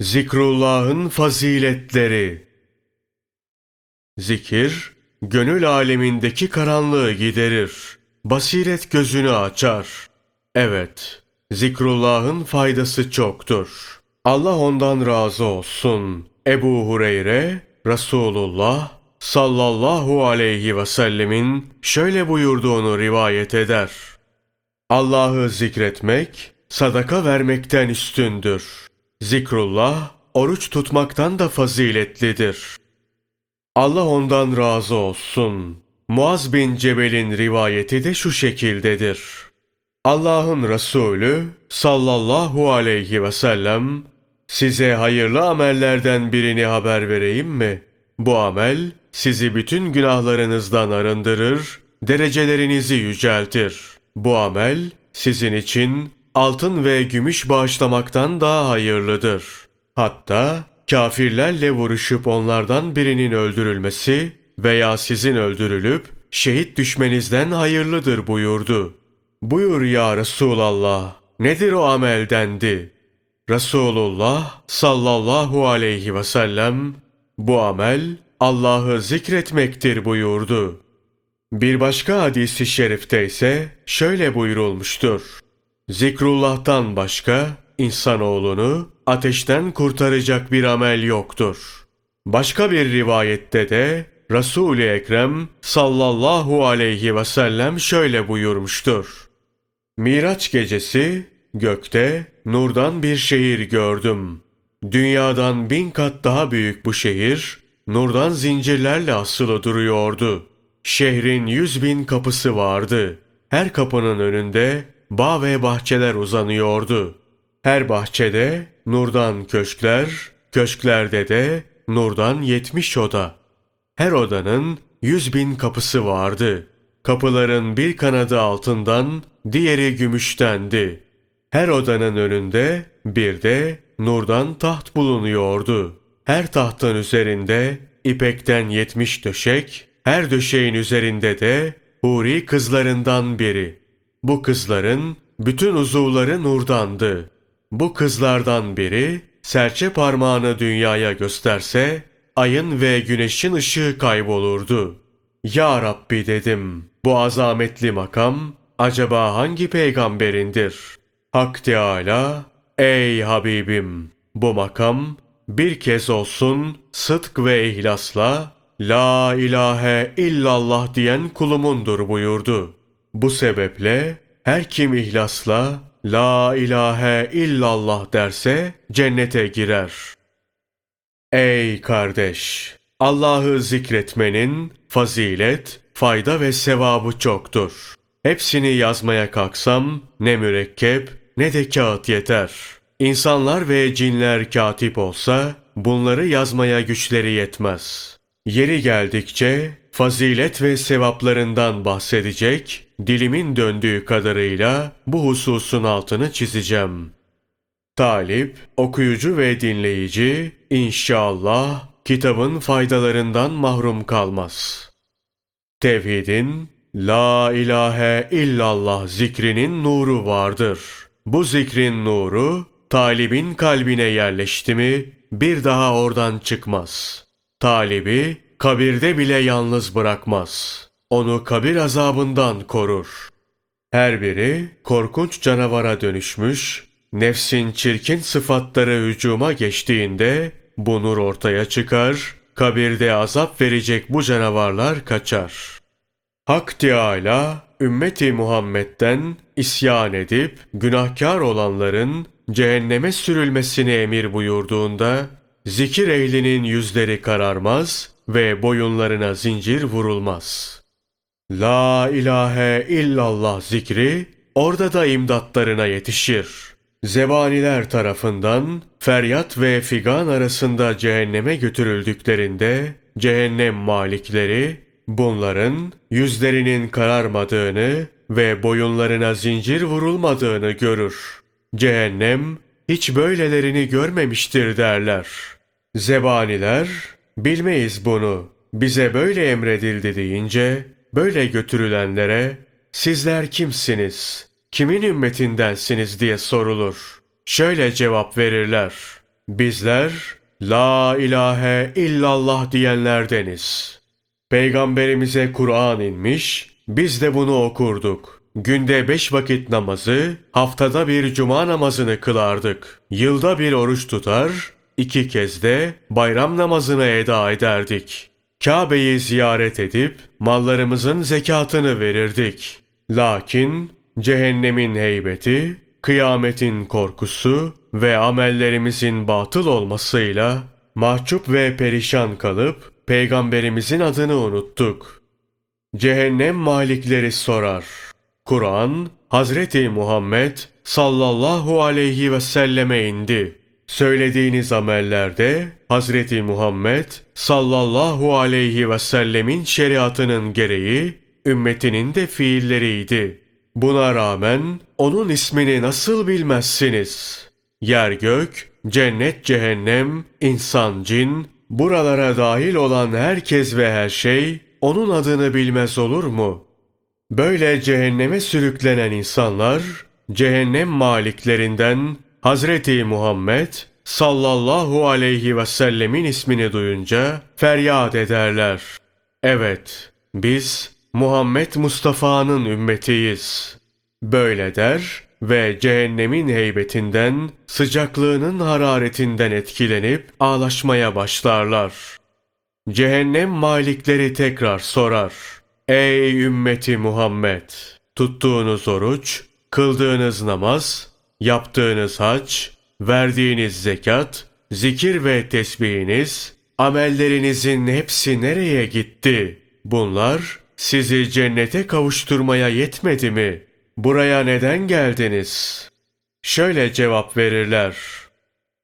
Zikrullah'ın faziletleri Zikir, gönül alemindeki karanlığı giderir. Basiret gözünü açar. Evet, zikrullah'ın faydası çoktur. Allah ondan razı olsun. Ebu Hureyre, Resulullah sallallahu aleyhi ve sellemin şöyle buyurduğunu rivayet eder. Allah'ı zikretmek, sadaka vermekten üstündür. Zikrullah, oruç tutmaktan da faziletlidir. Allah ondan razı olsun. Muaz bin Cebel'in rivayeti de şu şekildedir. Allah'ın Resulü sallallahu aleyhi ve sellem size hayırlı amellerden birini haber vereyim mi? Bu amel sizi bütün günahlarınızdan arındırır, derecelerinizi yüceltir. Bu amel sizin için altın ve gümüş bağışlamaktan daha hayırlıdır. Hatta kafirlerle vuruşup onlardan birinin öldürülmesi veya sizin öldürülüp şehit düşmenizden hayırlıdır buyurdu. Buyur ya Resulallah, nedir o amel dendi. Resulullah sallallahu aleyhi ve sellem bu amel Allah'ı zikretmektir buyurdu. Bir başka hadisi şerifte ise şöyle buyurulmuştur. Zikrullah'tan başka insanoğlunu ateşten kurtaracak bir amel yoktur. Başka bir rivayette de Resul-i Ekrem sallallahu aleyhi ve sellem şöyle buyurmuştur. Miraç gecesi gökte nurdan bir şehir gördüm. Dünyadan bin kat daha büyük bu şehir, nurdan zincirlerle asılı duruyordu. Şehrin yüz bin kapısı vardı. Her kapının önünde bağ ve bahçeler uzanıyordu. Her bahçede nurdan köşkler, köşklerde de nurdan yetmiş oda. Her odanın yüz bin kapısı vardı. Kapıların bir kanadı altından, diğeri gümüştendi. Her odanın önünde bir de nurdan taht bulunuyordu. Her tahtın üzerinde ipekten yetmiş döşek, her döşeğin üzerinde de huri kızlarından biri. Bu kızların bütün uzuvları nurdandı. Bu kızlardan biri serçe parmağını dünyaya gösterse ayın ve güneşin ışığı kaybolurdu. Ya Rabbi dedim bu azametli makam acaba hangi peygamberindir? Hak Teala ey Habibim bu makam bir kez olsun sıdk ve ihlasla La ilahe illallah diyen kulumundur buyurdu. Bu sebeple her kim ihlasla La ilahe illallah derse cennete girer. Ey kardeş! Allah'ı zikretmenin fazilet, fayda ve sevabı çoktur. Hepsini yazmaya kalksam ne mürekkep ne de kağıt yeter. İnsanlar ve cinler katip olsa bunları yazmaya güçleri yetmez. Yeri geldikçe fazilet ve sevaplarından bahsedecek, dilimin döndüğü kadarıyla bu hususun altını çizeceğim. Talip, okuyucu ve dinleyici inşallah kitabın faydalarından mahrum kalmaz. Tevhidin La ilahe illallah zikrinin nuru vardır. Bu zikrin nuru talibin kalbine yerleşti mi bir daha oradan çıkmaz. Talibi kabirde bile yalnız bırakmaz. Onu kabir azabından korur. Her biri korkunç canavara dönüşmüş, nefsin çirkin sıfatları hücuma geçtiğinde bu nur ortaya çıkar, kabirde azap verecek bu canavarlar kaçar. Hak Teâlâ, ümmeti Muhammed'den isyan edip günahkar olanların cehenneme sürülmesini emir buyurduğunda, zikir ehlinin yüzleri kararmaz ve boyunlarına zincir vurulmaz. La ilahe illallah zikri orada da imdatlarına yetişir. Zebaniler tarafından feryat ve figan arasında cehenneme götürüldüklerinde cehennem malikleri bunların yüzlerinin kararmadığını ve boyunlarına zincir vurulmadığını görür. Cehennem hiç böylelerini görmemiştir derler. Zebaniler bilmeyiz bunu bize böyle emredildi deyince böyle götürülenlere sizler kimsiniz, kimin ümmetindensiniz diye sorulur. Şöyle cevap verirler. Bizler La ilahe illallah diyenlerdeniz. Peygamberimize Kur'an inmiş, biz de bunu okurduk. Günde beş vakit namazı, haftada bir cuma namazını kılardık. Yılda bir oruç tutar, iki kez de bayram namazını eda ederdik. Kabe'yi ziyaret edip mallarımızın zekatını verirdik. Lakin cehennemin heybeti, kıyametin korkusu ve amellerimizin batıl olmasıyla mahcup ve perişan kalıp peygamberimizin adını unuttuk. Cehennem malikleri sorar. Kur'an Hazreti Muhammed sallallahu aleyhi ve selleme indi. Söylediğiniz amellerde Hazreti Muhammed sallallahu aleyhi ve sellemin şeriatının gereği ümmetinin de fiilleriydi. Buna rağmen onun ismini nasıl bilmezsiniz? Yer gök, cennet cehennem, insan cin, buralara dahil olan herkes ve her şey onun adını bilmez olur mu? Böyle cehenneme sürüklenen insanlar, cehennem maliklerinden Hazreti Muhammed sallallahu aleyhi ve sellemin ismini duyunca feryat ederler. Evet, biz Muhammed Mustafa'nın ümmetiyiz. Böyle der ve cehennemin heybetinden, sıcaklığının hararetinden etkilenip ağlaşmaya başlarlar. Cehennem malikleri tekrar sorar. Ey ümmeti Muhammed! Tuttuğunuz oruç, kıldığınız namaz, yaptığınız hac, verdiğiniz zekat, zikir ve tesbihiniz, amellerinizin hepsi nereye gitti? Bunlar sizi cennete kavuşturmaya yetmedi mi? Buraya neden geldiniz? Şöyle cevap verirler.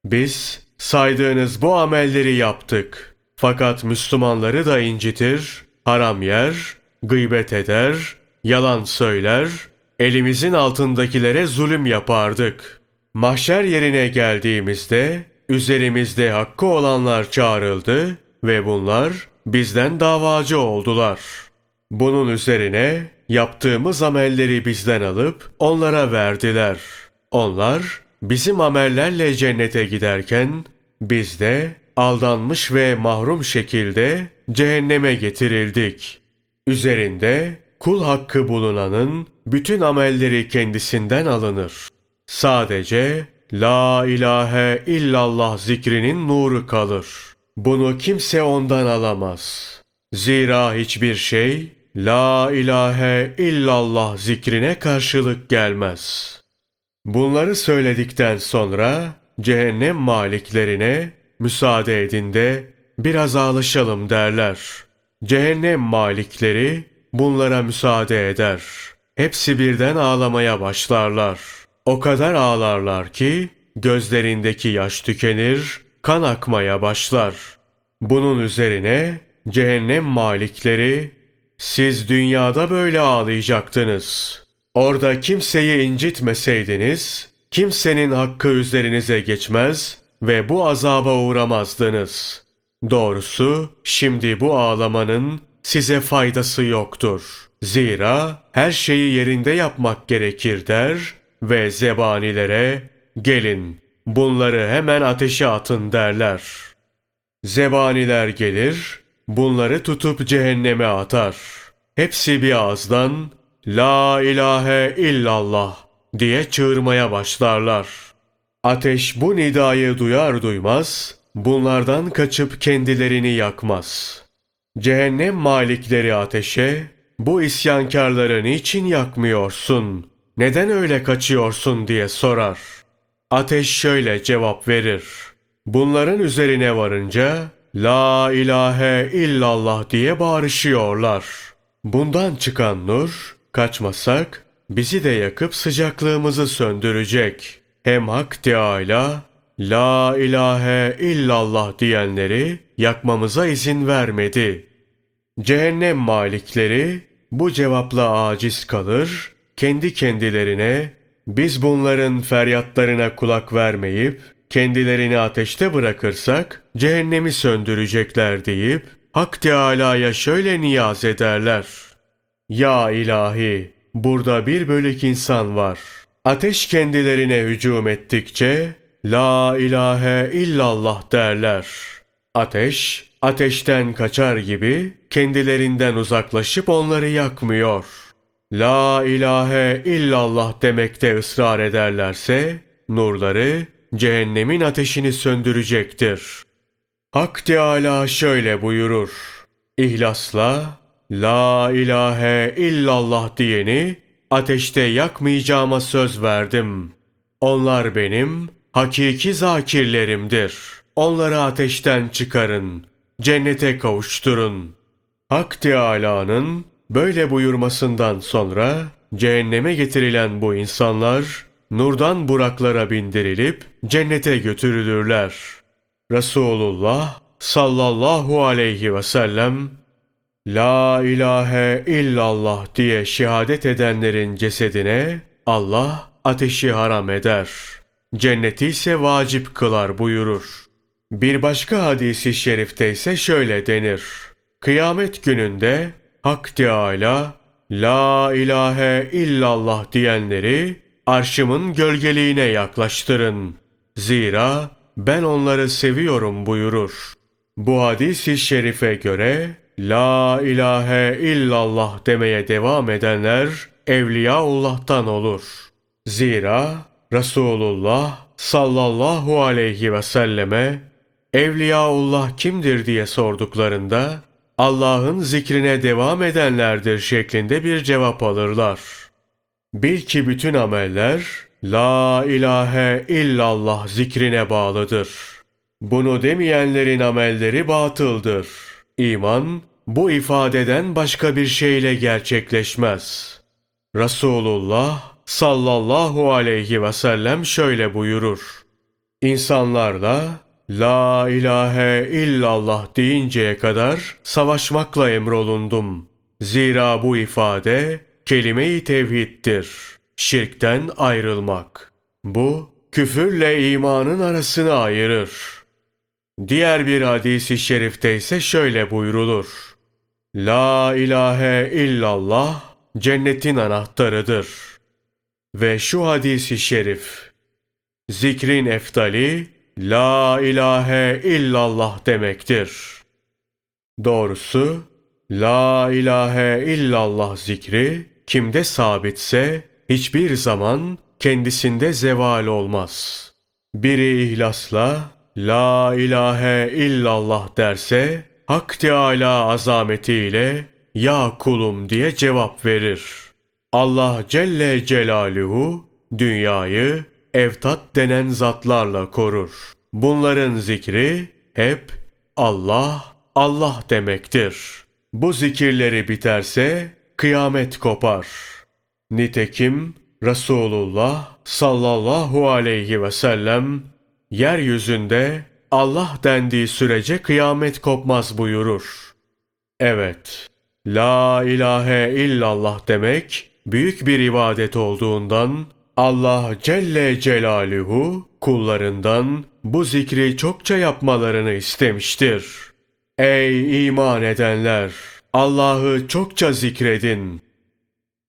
Biz saydığınız bu amelleri yaptık. Fakat Müslümanları da incitir, haram yer, gıybet eder, yalan söyler, elimizin altındakilere zulüm yapardık. Mahşer yerine geldiğimizde üzerimizde hakkı olanlar çağrıldı ve bunlar bizden davacı oldular.'' Bunun üzerine yaptığımız amelleri bizden alıp onlara verdiler. Onlar bizim amellerle cennete giderken biz de aldanmış ve mahrum şekilde cehenneme getirildik. Üzerinde kul hakkı bulunanın bütün amelleri kendisinden alınır. Sadece La ilahe illallah zikrinin nuru kalır. Bunu kimse ondan alamaz. Zira hiçbir şey La ilahe illallah zikrine karşılık gelmez. Bunları söyledikten sonra cehennem maliklerine müsaade edin de biraz alışalım derler. Cehennem malikleri bunlara müsaade eder. Hepsi birden ağlamaya başlarlar. O kadar ağlarlar ki gözlerindeki yaş tükenir, kan akmaya başlar. Bunun üzerine cehennem malikleri siz dünyada böyle ağlayacaktınız. Orada kimseyi incitmeseydiniz, kimsenin hakkı üzerinize geçmez ve bu azaba uğramazdınız. Doğrusu şimdi bu ağlamanın size faydası yoktur. Zira her şeyi yerinde yapmak gerekir der ve zebanilere gelin bunları hemen ateşe atın derler. Zebaniler gelir, bunları tutup cehenneme atar. Hepsi bir ağızdan La ilahe illallah diye çığırmaya başlarlar. Ateş bu nidayı duyar duymaz, bunlardan kaçıp kendilerini yakmaz. Cehennem malikleri ateşe, bu isyankarları niçin yakmıyorsun, neden öyle kaçıyorsun diye sorar. Ateş şöyle cevap verir. Bunların üzerine varınca, La ilahe illallah diye bağırışıyorlar. Bundan çıkan nur, kaçmasak bizi de yakıp sıcaklığımızı söndürecek. Hem Hak Teâlâ, La ilahe illallah diyenleri yakmamıza izin vermedi. Cehennem malikleri bu cevapla aciz kalır, kendi kendilerine biz bunların feryatlarına kulak vermeyip kendilerini ateşte bırakırsak cehennemi söndürecekler deyip Hak Teâlâ'ya şöyle niyaz ederler. Ya ilahi, burada bir bölük insan var. Ateş kendilerine hücum ettikçe La ilahe illallah derler. Ateş, ateşten kaçar gibi kendilerinden uzaklaşıp onları yakmıyor. La ilahe illallah demekte ısrar ederlerse, nurları cehennemin ateşini söndürecektir. Hak Teâlâ şöyle buyurur. İhlasla, La ilahe illallah diyeni ateşte yakmayacağıma söz verdim. Onlar benim hakiki zakirlerimdir. Onları ateşten çıkarın, cennete kavuşturun. Hak Teâlâ'nın böyle buyurmasından sonra cehenneme getirilen bu insanlar nurdan buraklara bindirilip cennete götürülürler. Resulullah sallallahu aleyhi ve sellem La ilahe illallah diye şehadet edenlerin cesedine Allah ateşi haram eder. Cenneti ise vacip kılar buyurur. Bir başka hadisi şerifte ise şöyle denir. Kıyamet gününde Hak Teâlâ La ilahe illallah diyenleri arşımın gölgeliğine yaklaştırın. Zira ben onları seviyorum buyurur. Bu hadis-i şerife göre La ilahe illallah demeye devam edenler Evliyaullah'tan olur. Zira Resulullah sallallahu aleyhi ve selleme Evliyaullah kimdir diye sorduklarında Allah'ın zikrine devam edenlerdir şeklinde bir cevap alırlar. Bil ki bütün ameller La ilahe illallah zikrine bağlıdır. Bunu demeyenlerin amelleri batıldır. İman bu ifadeden başka bir şeyle gerçekleşmez. Resulullah sallallahu aleyhi ve sellem şöyle buyurur. İnsanlarla La ilahe illallah deyinceye kadar savaşmakla emrolundum. Zira bu ifade kelime-i tevhiddir. Şirkten ayrılmak. Bu küfürle imanın arasını ayırır. Diğer bir hadisi şerifte ise şöyle buyrulur. La ilahe illallah cennetin anahtarıdır. Ve şu hadisi şerif. Zikrin eftali La ilahe illallah demektir. Doğrusu La ilahe illallah zikri kimde sabitse hiçbir zaman kendisinde zeval olmaz. Biri ihlasla La ilahe illallah derse Hak Teâlâ azametiyle Ya kulum diye cevap verir. Allah Celle Celaluhu dünyayı evtat denen zatlarla korur. Bunların zikri hep Allah, Allah demektir. Bu zikirleri biterse kıyamet kopar. Nitekim Resulullah sallallahu aleyhi ve sellem yeryüzünde Allah dendiği sürece kıyamet kopmaz buyurur. Evet, La ilahe illallah demek büyük bir ibadet olduğundan Allah Celle Celaluhu kullarından bu zikri çokça yapmalarını istemiştir. Ey iman edenler! Allah'ı çokça zikredin.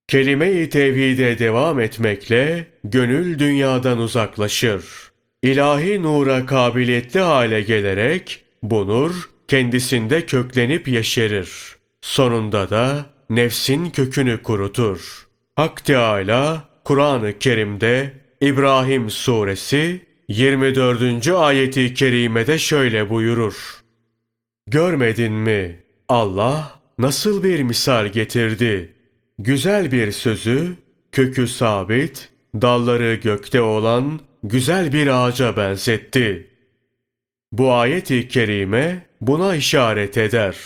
Kelime-i tevhide devam etmekle gönül dünyadan uzaklaşır. İlahi nura kabiliyetli hale gelerek bu nur kendisinde köklenip yeşerir. Sonunda da nefsin kökünü kurutur. Hak Teâlâ Kur'an-ı Kerim'de İbrahim suresi 24. ayeti kerimede şöyle buyurur. Görmedin mi? Allah nasıl bir misal getirdi? Güzel bir sözü, kökü sabit, dalları gökte olan güzel bir ağaca benzetti. Bu ayet-i kerime buna işaret eder.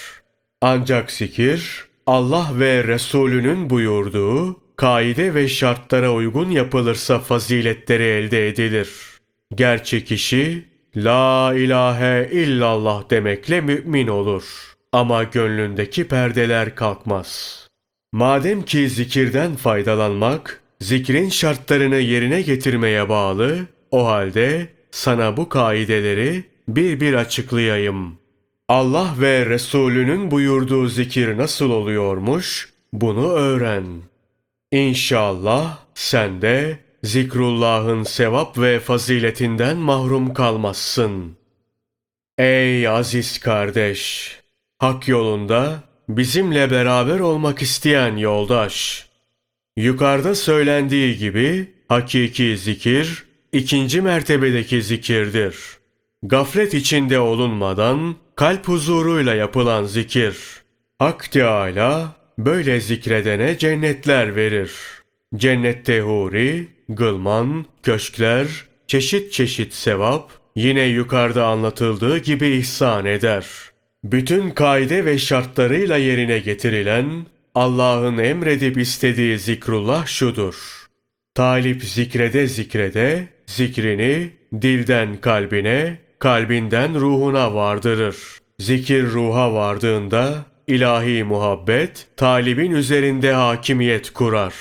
Ancak zikir, Allah ve Resulünün buyurduğu kaide ve şartlara uygun yapılırsa faziletleri elde edilir. Gerçek kişi La ilahe illallah demekle mümin olur. Ama gönlündeki perdeler kalkmaz. Madem ki zikirden faydalanmak, zikrin şartlarını yerine getirmeye bağlı, o halde sana bu kaideleri bir bir açıklayayım. Allah ve Resulünün buyurduğu zikir nasıl oluyormuş, bunu öğren. İnşallah sen de zikrullahın sevap ve faziletinden mahrum kalmazsın. Ey aziz kardeş! Hak yolunda bizimle beraber olmak isteyen yoldaş. Yukarıda söylendiği gibi hakiki zikir ikinci mertebedeki zikirdir. Gaflet içinde olunmadan kalp huzuruyla yapılan zikir. Hak Teâlâ böyle zikredene cennetler verir. Cennette huri, gılman, köşkler, çeşit çeşit sevap, yine yukarıda anlatıldığı gibi ihsan eder. Bütün kaide ve şartlarıyla yerine getirilen Allah'ın emredip istediği zikrullah şudur. Talip zikrede zikrede, zikrini dilden kalbine, kalbinden ruhuna vardırır. Zikir ruha vardığında ilahi muhabbet talibin üzerinde hakimiyet kurar.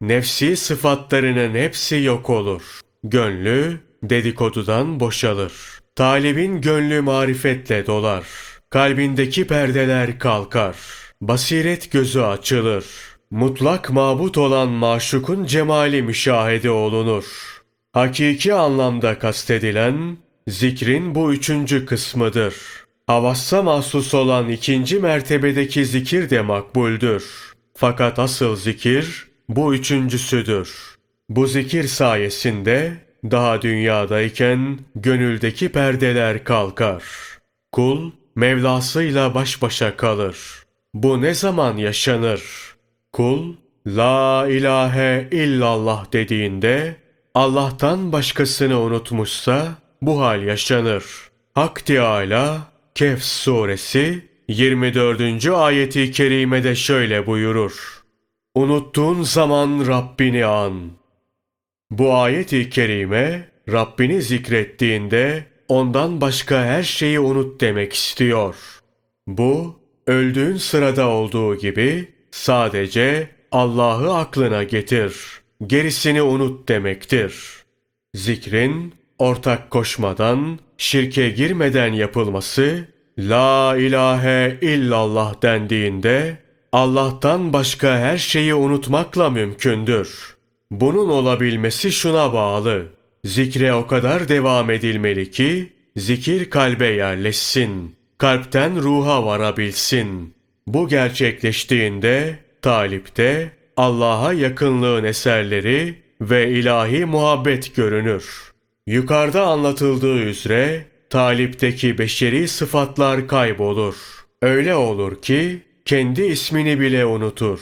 Nefsi sıfatlarının hepsi yok olur. Gönlü dedikodudan boşalır. Talibin gönlü marifetle dolar. Kalbindeki perdeler kalkar. Basiret gözü açılır. Mutlak mabut olan maşukun cemali müşahede olunur. Hakiki anlamda kastedilen zikrin bu üçüncü kısmıdır. Havassa mahsus olan ikinci mertebedeki zikir de makbuldür. Fakat asıl zikir bu üçüncüsüdür. Bu zikir sayesinde daha dünyadayken gönüldeki perdeler kalkar. Kul Mevlasıyla baş başa kalır. Bu ne zaman yaşanır? Kul La ilahe illallah dediğinde Allah'tan başkasını unutmuşsa bu hal yaşanır. Hak Teâlâ Kehf suresi 24. ayeti kerimede şöyle buyurur. Unuttuğun zaman Rabbini an. Bu ayeti kerime Rabbini zikrettiğinde ondan başka her şeyi unut demek istiyor. Bu öldüğün sırada olduğu gibi sadece Allah'ı aklına getir. Gerisini unut demektir. Zikrin ortak koşmadan, şirke girmeden yapılması, La ilahe illallah dendiğinde Allah'tan başka her şeyi unutmakla mümkündür. Bunun olabilmesi şuna bağlı. Zikre o kadar devam edilmeli ki zikir kalbe yerleşsin. Kalpten ruha varabilsin. Bu gerçekleştiğinde talipte Allah'a yakınlığın eserleri ve ilahi muhabbet görünür. Yukarıda anlatıldığı üzere talipteki beşeri sıfatlar kaybolur. Öyle olur ki kendi ismini bile unutur.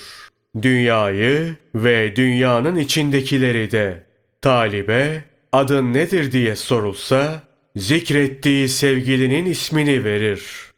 Dünyayı ve dünyanın içindekileri de talibe adın nedir diye sorulsa zikrettiği sevgilinin ismini verir.